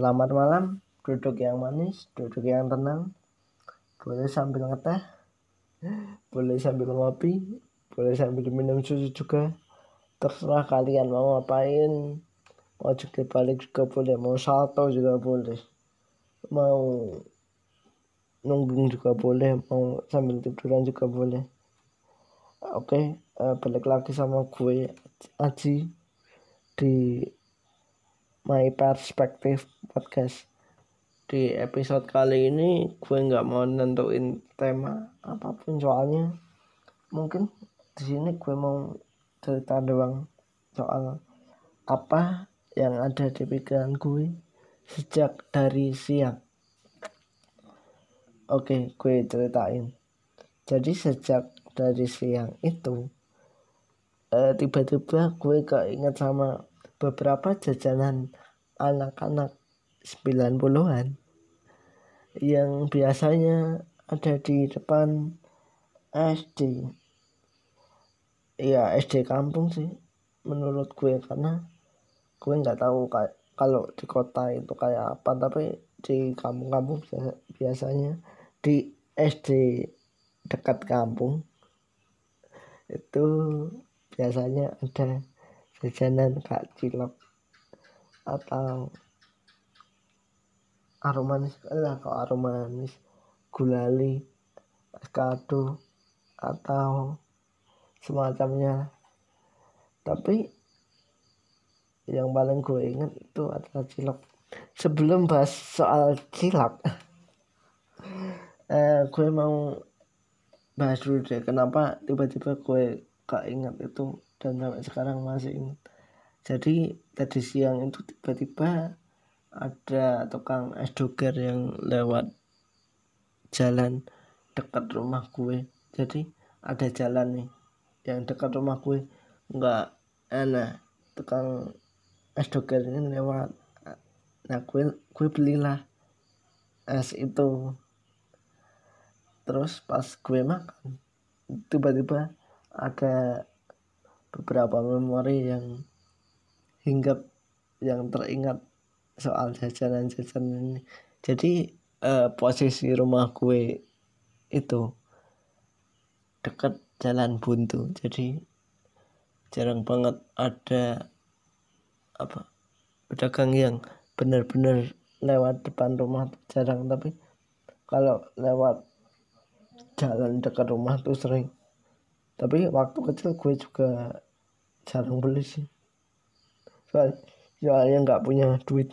Selamat malam, duduk yang manis, duduk yang tenang. Boleh sambil ngeteh, boleh sambil ngopi, boleh sambil minum susu juga. Terserah kalian mau ngapain, mau juga balik juga boleh, mau salto juga boleh, mau nunggung juga boleh, mau sambil tiduran juga boleh. Oke, uh, balik lagi sama gue Aji di My Perspective Podcast. Di episode kali ini gue nggak mau nentuin tema apa pun soalnya mungkin di sini gue mau cerita doang soal apa yang ada di pikiran gue sejak dari siang. Oke, gue ceritain. Jadi sejak dari siang itu eh, tiba-tiba gue keinget sama beberapa jajanan anak-anak 90-an yang biasanya ada di depan SD. Ya SD kampung sih menurut gue karena gue nggak tahu kayak kalau di kota itu kayak apa tapi di kampung-kampung biasanya di SD dekat kampung itu biasanya ada jajanan kak cilok atau aromanis lah kok aromanis gulali kado atau semacamnya. Tapi yang paling gue ingat itu adalah cilok. Sebelum bahas soal cilok eh, gue mau bahas dulu deh kenapa tiba-tiba gue gak ingat itu dan sampai sekarang masih ingat jadi tadi siang itu tiba-tiba ada tukang es doger yang lewat jalan dekat rumah gue. Jadi ada jalan nih yang dekat rumah gue. Nggak enak. Tukang es doger ini lewat. Nah gue gue belilah es itu. Terus pas gue makan tiba-tiba ada beberapa memori yang hingga yang teringat soal jajanan-jajanan ini. Jadi uh, posisi rumah gue itu dekat jalan buntu. Jadi jarang banget ada apa pedagang yang benar-benar lewat depan rumah jarang. Tapi kalau lewat jalan dekat rumah tuh sering. Tapi waktu kecil gue juga jarang beli sih soal soalnya nggak punya duit.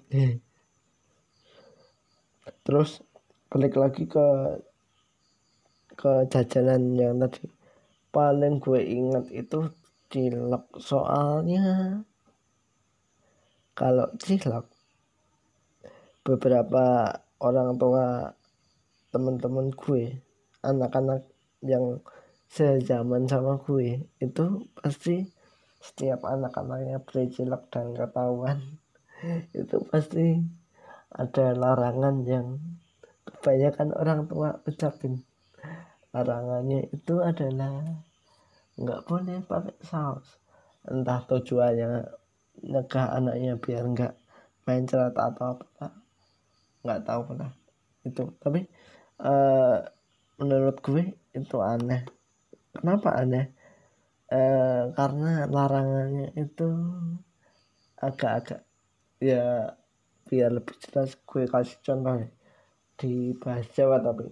Terus balik lagi ke ke jajanan yang tadi. Paling gue ingat itu cilok. Soalnya kalau cilok beberapa orang tua teman-teman gue anak-anak yang sejaman sama gue itu pasti setiap anak-anaknya beli cilok dan ketahuan. Itu pasti ada larangan yang kebanyakan orang tua ucapin. Larangannya itu adalah nggak boleh pakai saus. Entah tujuannya nyegah anaknya biar nggak main cerita atau apa nggak tahu pernah itu. Tapi uh, menurut gue itu aneh. Kenapa aneh eh, karena larangannya itu agak-agak ya biar lebih jelas gue kasih contoh di bahasa Jawa tapi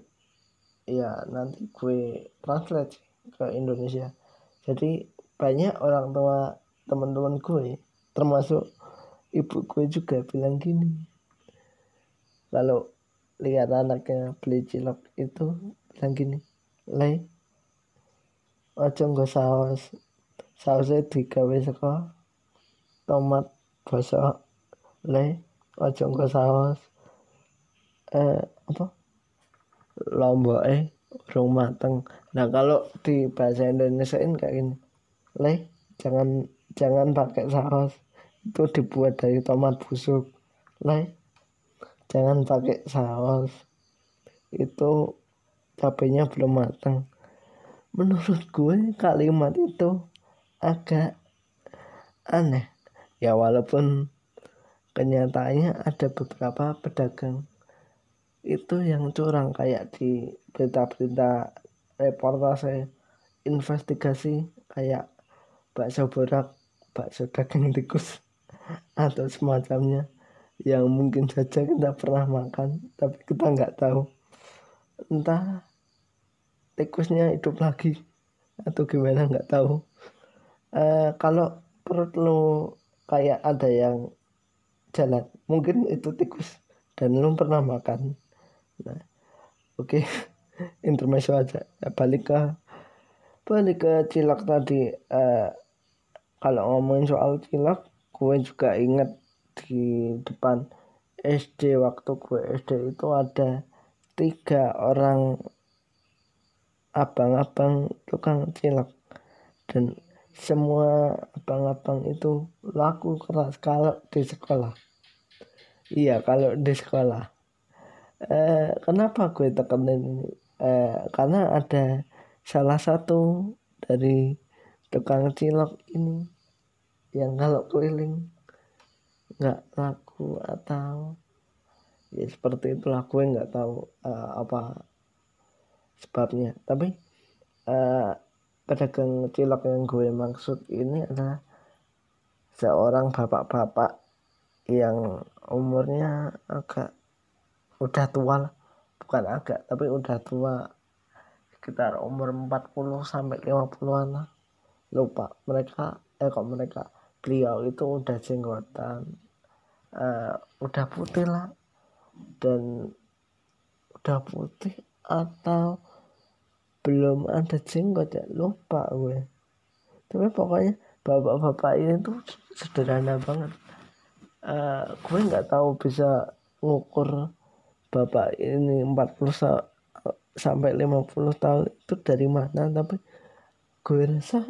ya nanti gue translate ke Indonesia. Jadi banyak orang tua teman-teman gue termasuk ibu gue juga bilang gini. Kalau lihat anaknya beli cilok itu bilang gini lay aja nggo saus. Sausnya digawe saka tomat bosok le aja nggo saus. Eh apa? Lombok eh urung mateng. Nah kalau di bahasa Indonesia ini kayak gini. Le jangan jangan pakai saus. Itu dibuat dari tomat busuk. Le jangan pakai saus. Itu cabenya belum matang menurut gue kalimat itu agak aneh. Ya walaupun kenyataannya ada beberapa pedagang itu yang curang kayak di berita-berita reportase investigasi kayak bakso borak bakso daging tikus atau semacamnya yang mungkin saja kita pernah makan tapi kita nggak tahu. Entah tikusnya hidup lagi. Atau gimana nggak tahu. Uh, kalau perut lo kayak ada yang jalan mungkin itu tikus. Dan lo pernah makan. Nah oke. Okay. intermezzo aja. Ya, balik ke balik ke cilok tadi. Uh, kalau ngomongin soal cilok gue juga inget di depan SD waktu gue SD itu ada tiga orang abang-abang tukang cilok. Dan semua abang-abang itu laku keras kalau di sekolah. Iya kalau di sekolah. Eh, kenapa gue tekenin ini? Eh, karena ada salah satu dari tukang cilok ini yang kalau keliling nggak laku atau ya seperti itulah gue nggak tahu uh, apa sebabnya. Tapi uh, pedagang cilok yang gue maksud ini adalah seorang bapak-bapak yang umurnya agak udah tua lah. Bukan agak tapi udah tua. Sekitar umur 40 sampai 50-an lah. Lupa mereka eh kok mereka. Beliau itu udah jenggotan uh, udah putih lah. Dan udah putih atau belum ada jenggot ya lupa gue. Tapi pokoknya bapak-bapak ini tuh sederhana banget. Uh, gue nggak tahu bisa ngukur bapak ini 40 sa sampai 50 tahun itu dari mana tapi gue rasa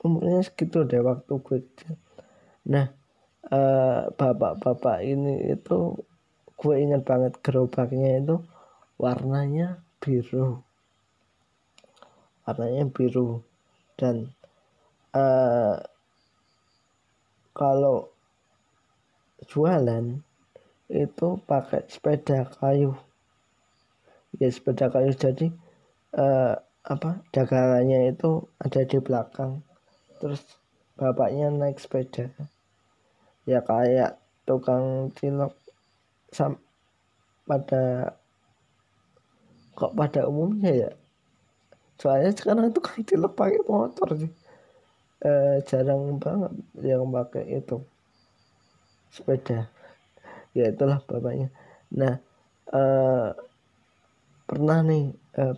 umurnya segitu deh waktu gue kecil. Nah uh, bapak-bapak ini itu gue ingat banget gerobaknya itu warnanya biru warnanya biru. Dan uh, kalau jualan itu pakai sepeda kayu. Ya sepeda kayu jadi uh, apa dagangannya itu ada di belakang. Terus bapaknya naik sepeda. Ya kayak tukang cilok sam pada kok pada umumnya ya soalnya sekarang itu kan cilok pakai motor sih. Eh, jarang banget yang pakai itu. Sepeda. Ya itulah bapaknya. Nah eh, pernah nih eh,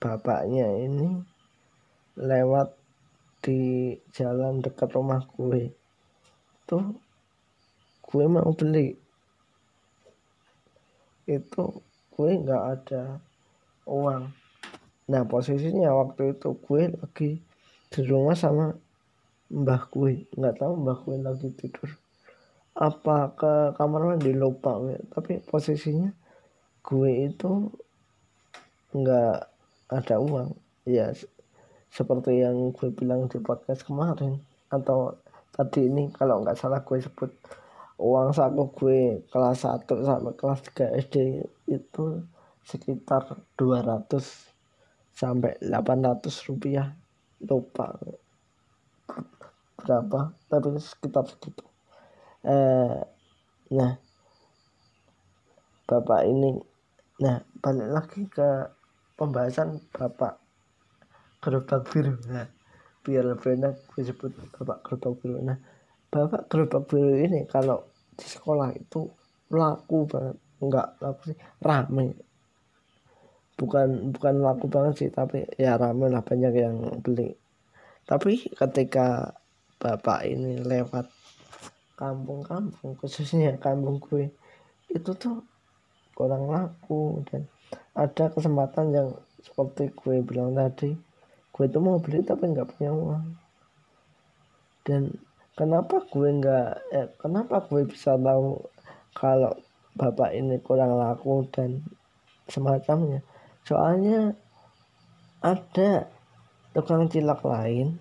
bapaknya ini lewat di jalan dekat rumah gue. Tuh gue mau beli. Itu gue nggak ada uang Nah posisinya waktu itu gue lagi di rumah sama mbah gue nggak tahu mbah gue lagi tidur. Apa ke kamar mandi? Lupa gue. Tapi posisinya gue itu nggak ada uang. Ya seperti yang gue bilang di podcast kemarin. Atau tadi ini kalau nggak salah gue sebut uang saku gue kelas 1 sampai kelas 3 SD itu sekitar 200 sampai 800 rupiah. Lupa berapa tapi sekitar segitu. Eh, nah bapak ini nah balik lagi ke pembahasan bapak gerobak biru. Nah biar lebih enak gue sebut bapak gerobak biru. Nah bapak gerobak biru ini kalau di sekolah itu laku banget. Enggak laku sih rame bukan bukan laku banget sih tapi ya ramai lah banyak yang beli. Tapi ketika bapak ini lewat kampung-kampung khususnya kampung gue itu tuh kurang laku. Dan ada kesempatan yang seperti gue bilang tadi gue itu mau beli tapi nggak punya uang. Dan kenapa gue nggak eh, kenapa gue bisa tahu kalau bapak ini kurang laku dan semacamnya soalnya ada tukang cilok lain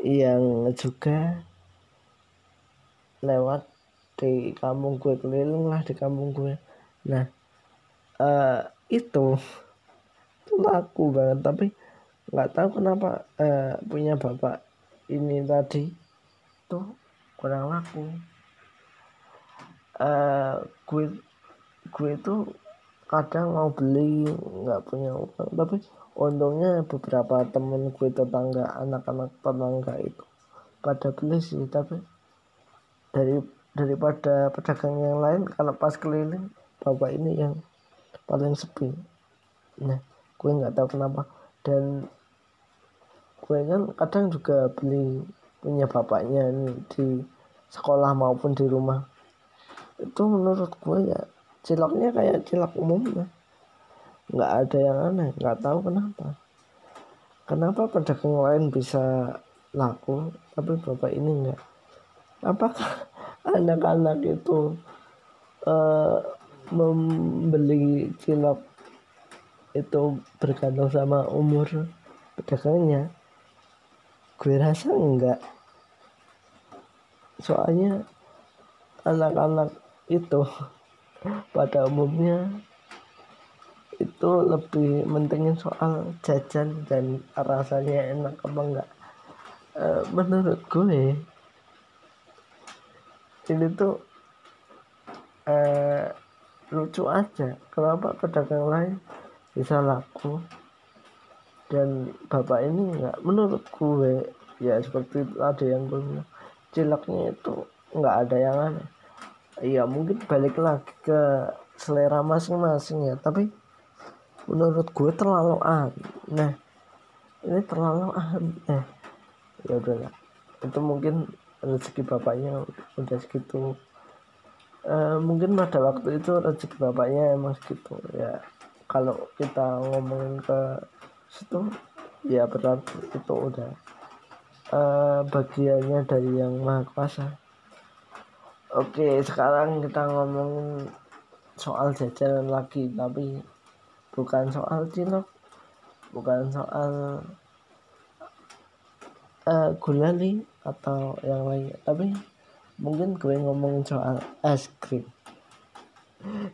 yang juga lewat di kampung gue keliling lah di kampung gue. Nah uh, itu itu laku banget tapi nggak tahu kenapa uh, punya bapak ini tadi tuh kurang laku. Uh, gue gue itu kadang mau beli nggak punya uang. Tapi untungnya beberapa temen gue tetangga anak-anak tetangga itu pada beli sih. Tapi dari daripada pedagang yang lain kalau pas keliling bapak ini yang paling sepi. Nah gue nggak tahu kenapa. Dan gue kan kadang juga beli punya bapaknya ini di sekolah maupun di rumah. Itu menurut gue ya ciloknya kayak cilok umum nggak ada yang aneh nggak tahu kenapa. Kenapa pedagang lain bisa laku tapi bapak ini enggak apakah anak-anak itu uh, membeli cilok itu bergantung sama umur pedagangnya? Gue rasa enggak soalnya anak-anak itu pada umumnya itu lebih mentingin soal jajan dan rasanya enak apa enggak. E, menurut gue ini tuh eh, lucu aja kenapa pedagang lain bisa laku dan bapak ini nggak menurut gue ya seperti ada yang gue bilang ciloknya itu nggak ada yang aneh ya mungkin balik lagi ke selera masing-masing ya. Tapi menurut gue terlalu aneh ini terlalu aneh ya udah itu mungkin rezeki bapaknya udah segitu. Uh, mungkin pada waktu itu rezeki bapaknya emang segitu. Ya kalau kita ngomongin ke situ ya berarti itu udah uh, bagiannya dari yang maha kuasa oke sekarang kita ngomongin soal jajanan lagi tapi bukan soal cilok bukan soal uh, gulali atau yang lain. Tapi mungkin gue ngomongin soal es krim.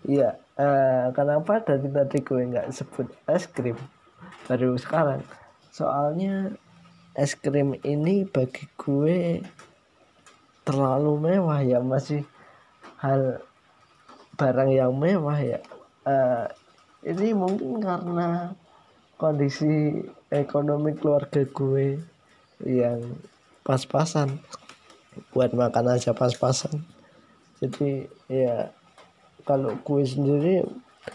Iya uh, kenapa dari tadi gue nggak sebut es krim? Baru sekarang. Soalnya es krim ini bagi gue terlalu mewah ya masih hal barang yang mewah ya. Uh, ini mungkin karena kondisi ekonomi keluarga gue yang pas-pasan. Buat makan aja pas-pasan. Jadi ya kalau gue sendiri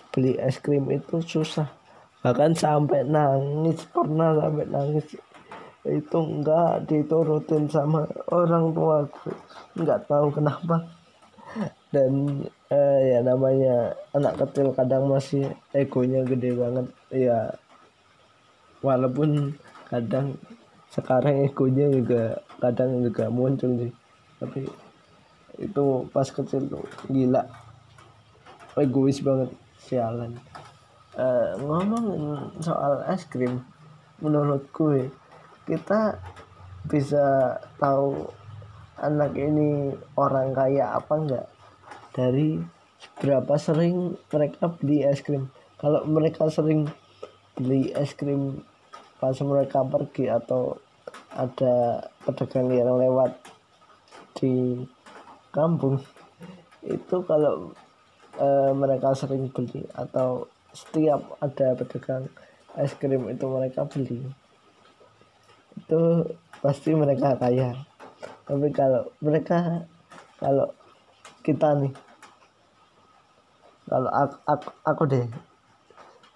beli es krim itu susah. Bahkan sampai nangis pernah sampai nangis itu enggak diturutin sama orang tua. Enggak tahu kenapa. Dan eh, ya namanya anak kecil kadang masih egonya gede banget. Ya walaupun kadang sekarang egonya juga kadang juga muncul sih. Tapi itu pas kecil tuh gila. Egois banget sialan. Uh, ngomongin soal es krim menurut gue kita bisa tahu anak ini orang kaya apa enggak dari berapa sering mereka beli es krim. Kalau mereka sering beli es krim pas mereka pergi atau ada pedagang yang lewat di kampung itu kalau e, mereka sering beli atau setiap ada pedagang es krim itu mereka beli itu pasti mereka kaya. Tapi kalau mereka kalau kita nih kalau aku, aku, aku deh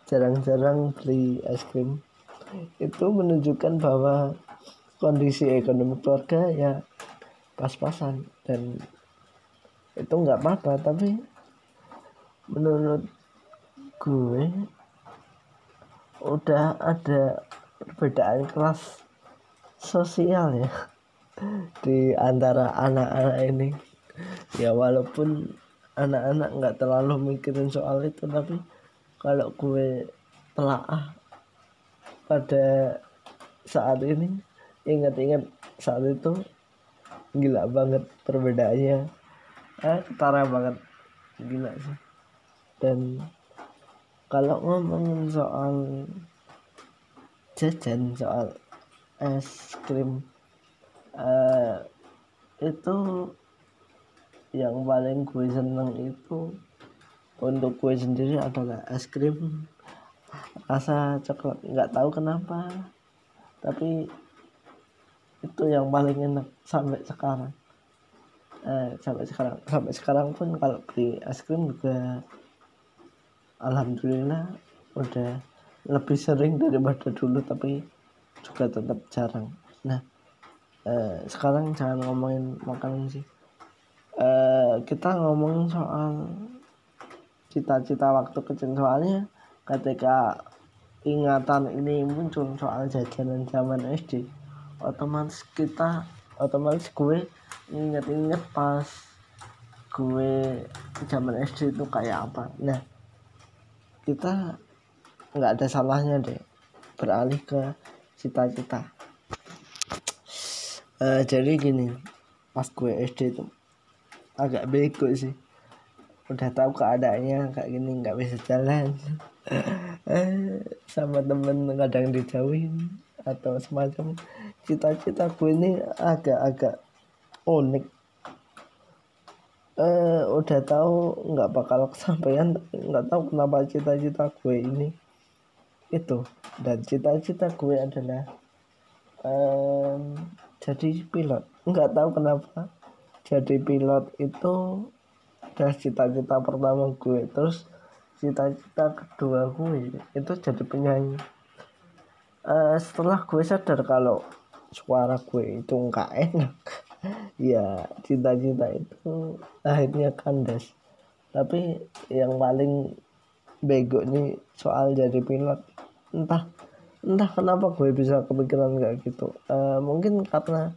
jarang-jarang beli es krim itu menunjukkan bahwa kondisi ekonomi keluarga ya pas-pasan dan itu nggak apa-apa. Tapi menurut gue udah ada perbedaan kelas sosial ya. Di antara anak-anak ini. Ya walaupun anak-anak nggak terlalu mikirin soal itu tapi kalau gue telah pada saat ini ingat-ingat saat itu gila banget perbedaannya. Eh ketara banget. Gila sih. Dan kalau ngomongin soal jajan soal es krim. Uh, itu yang paling gue seneng itu untuk gue sendiri adalah es krim. Rasa coklat nggak tahu kenapa tapi itu yang paling enak sampai sekarang. Eh, sampai sekarang sampai sekarang pun kalau beli es krim juga alhamdulillah udah lebih sering daripada dulu tapi juga tetap jarang. Nah eh, sekarang jangan ngomongin makanan sih. Eh, kita ngomongin soal cita-cita waktu kecil. Soalnya ketika ingatan ini muncul soal jajanan zaman SD otomatis kita otomatis gue inget-inget pas gue zaman SD itu kayak apa. Nah kita nggak ada salahnya deh beralih ke cita-cita. Uh, jadi gini pas gue SD itu agak bego sih. Udah tahu keadaannya kayak gini nggak bisa jalan. Sama temen kadang dijauhin atau semacam. Cita-cita gue ini agak-agak unik. Eh, udah tahu nggak bakal kesampaian nggak tahu kenapa cita-cita gue ini itu. Dan cita-cita gue adalah um, jadi pilot. Nggak tahu kenapa. Jadi pilot itu adalah cita-cita pertama gue. Terus cita-cita kedua gue itu jadi penyanyi. Uh, setelah gue sadar kalau suara gue itu nggak enak ya cita-cita itu akhirnya kandas. Tapi yang paling bego nih soal jadi pilot. Entah entah kenapa gue bisa kepikiran kayak gitu. Uh, mungkin karena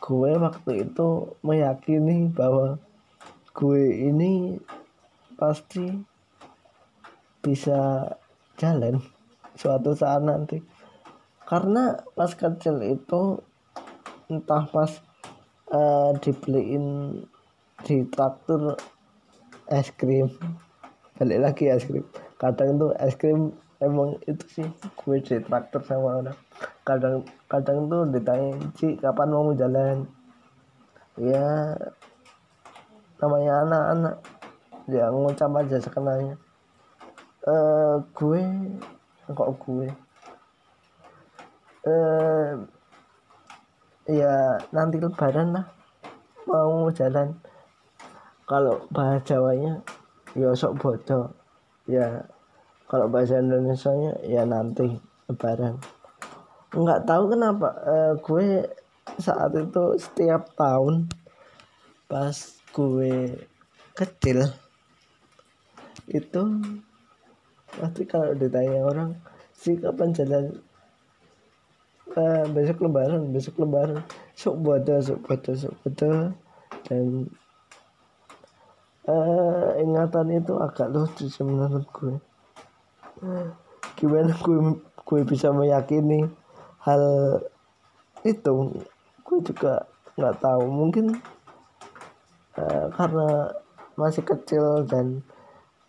gue waktu itu meyakini bahwa gue ini pasti bisa jalan suatu saat nanti. Karena pas kecil itu entah pas uh, dibeliin di traktor es krim balik lagi es krim. Kadang tuh es krim emang itu sih gue di traktor sama orang. Kadang kadang tuh ditanya Ci kapan mau jalan? Ya namanya anak-anak. Ya ngucap aja sekenanya. Eh gue kok gue eh ya nanti lebaran lah. Mau jalan. Kalau bahasa Jawanya ya sok bodoh. Ya kalau bahasa Indonesia nya ya nanti lebaran. Nggak tahu kenapa uh, gue saat itu setiap tahun pas gue kecil itu pasti kalau ditanya orang sih kapan jalan? Uh, besok lebaran besok lebaran. Sok bodoh sok bodoh sok bodoh. Dan uh, ingatan itu agak lucu sih menurut gue. Gimana gue gue bisa meyakini hal itu? Gue juga nggak tahu. Mungkin uh, karena masih kecil dan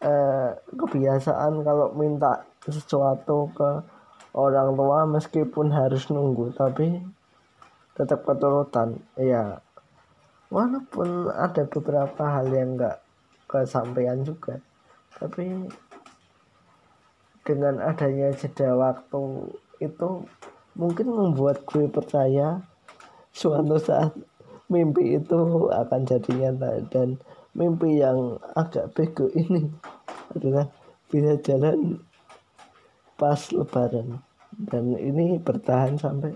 uh, kebiasaan kalau minta sesuatu ke orang tua meskipun harus nunggu tapi tetap keturutan. Ya walaupun ada beberapa hal yang enggak kesampaian juga tapi dengan adanya jeda waktu itu mungkin membuat gue percaya suatu saat mimpi itu akan jadi nyata dan mimpi yang agak bego ini adalah bisa jalan pas lebaran. Dan ini bertahan sampai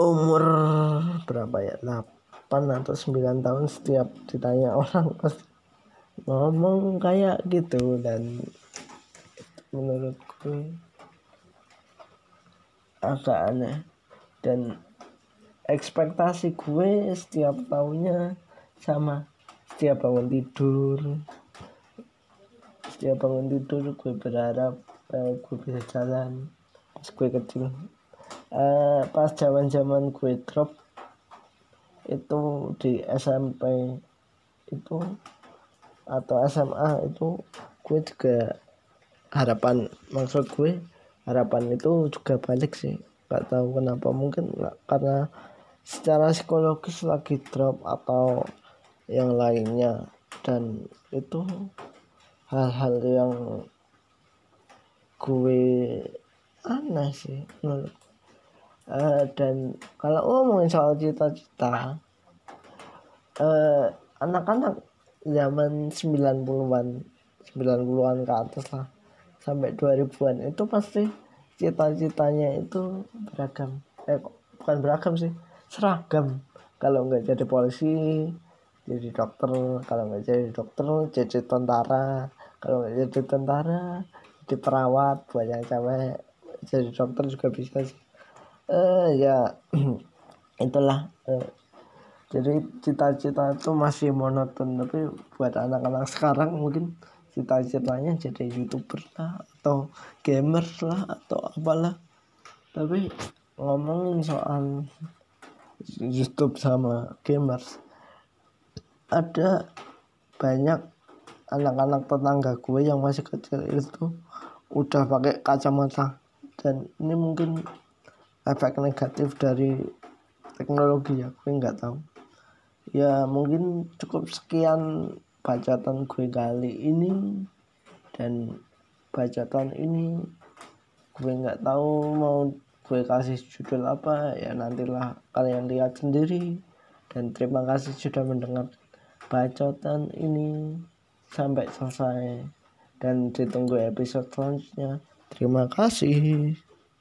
umur berapa ya? 8 atau 9 tahun setiap ditanya orang pasti ngomong kayak gitu. Dan menurutku agak aneh. Dan ekspektasi gue setiap tahunnya sama. Setiap bangun tidur setiap bangun tidur gue berharap eh, gue bisa jalan. Pas gue kecil eh, pas zaman zaman gue drop itu di SMP itu atau SMA itu gue juga harapan maksud gue harapan itu juga balik sih. Nggak tahu kenapa mungkin gak, karena secara psikologis lagi drop atau yang lainnya. Dan itu hal-hal yang gue aneh sih menurut uh, dan kalau ngomongin soal cita-cita uh, anak-anak zaman 90-an 90-an ke atas lah sampai 2000-an itu pasti cita-citanya itu beragam. Eh bukan beragam sih seragam. Kalau nggak jadi polisi jadi dokter kalau nggak jadi dokter jadi tentara. Kalau nggak jadi tentara jadi perawat buat yang cewek. Jadi dokter juga bisa sih uh, ya itulah uh, jadi cita-cita itu masih monoton tapi buat anak-anak sekarang mungkin cita-citanya jadi youtuber lah atau gamer lah atau apalah. Tapi ngomongin soal YouTube sama gamers ada banyak anak-anak tetangga gue yang masih kecil itu udah pakai kacamata. Dan ini mungkin efek negatif dari teknologi ya gue nggak tahu. Ya mungkin cukup sekian bacaan gue kali ini dan bacaan ini gue nggak tahu mau gue kasih judul apa. Ya nantilah kalian lihat sendiri. Dan terima kasih sudah mendengar bacotan ini sampai selesai. Dan ditunggu episode selanjutnya. Terima kasih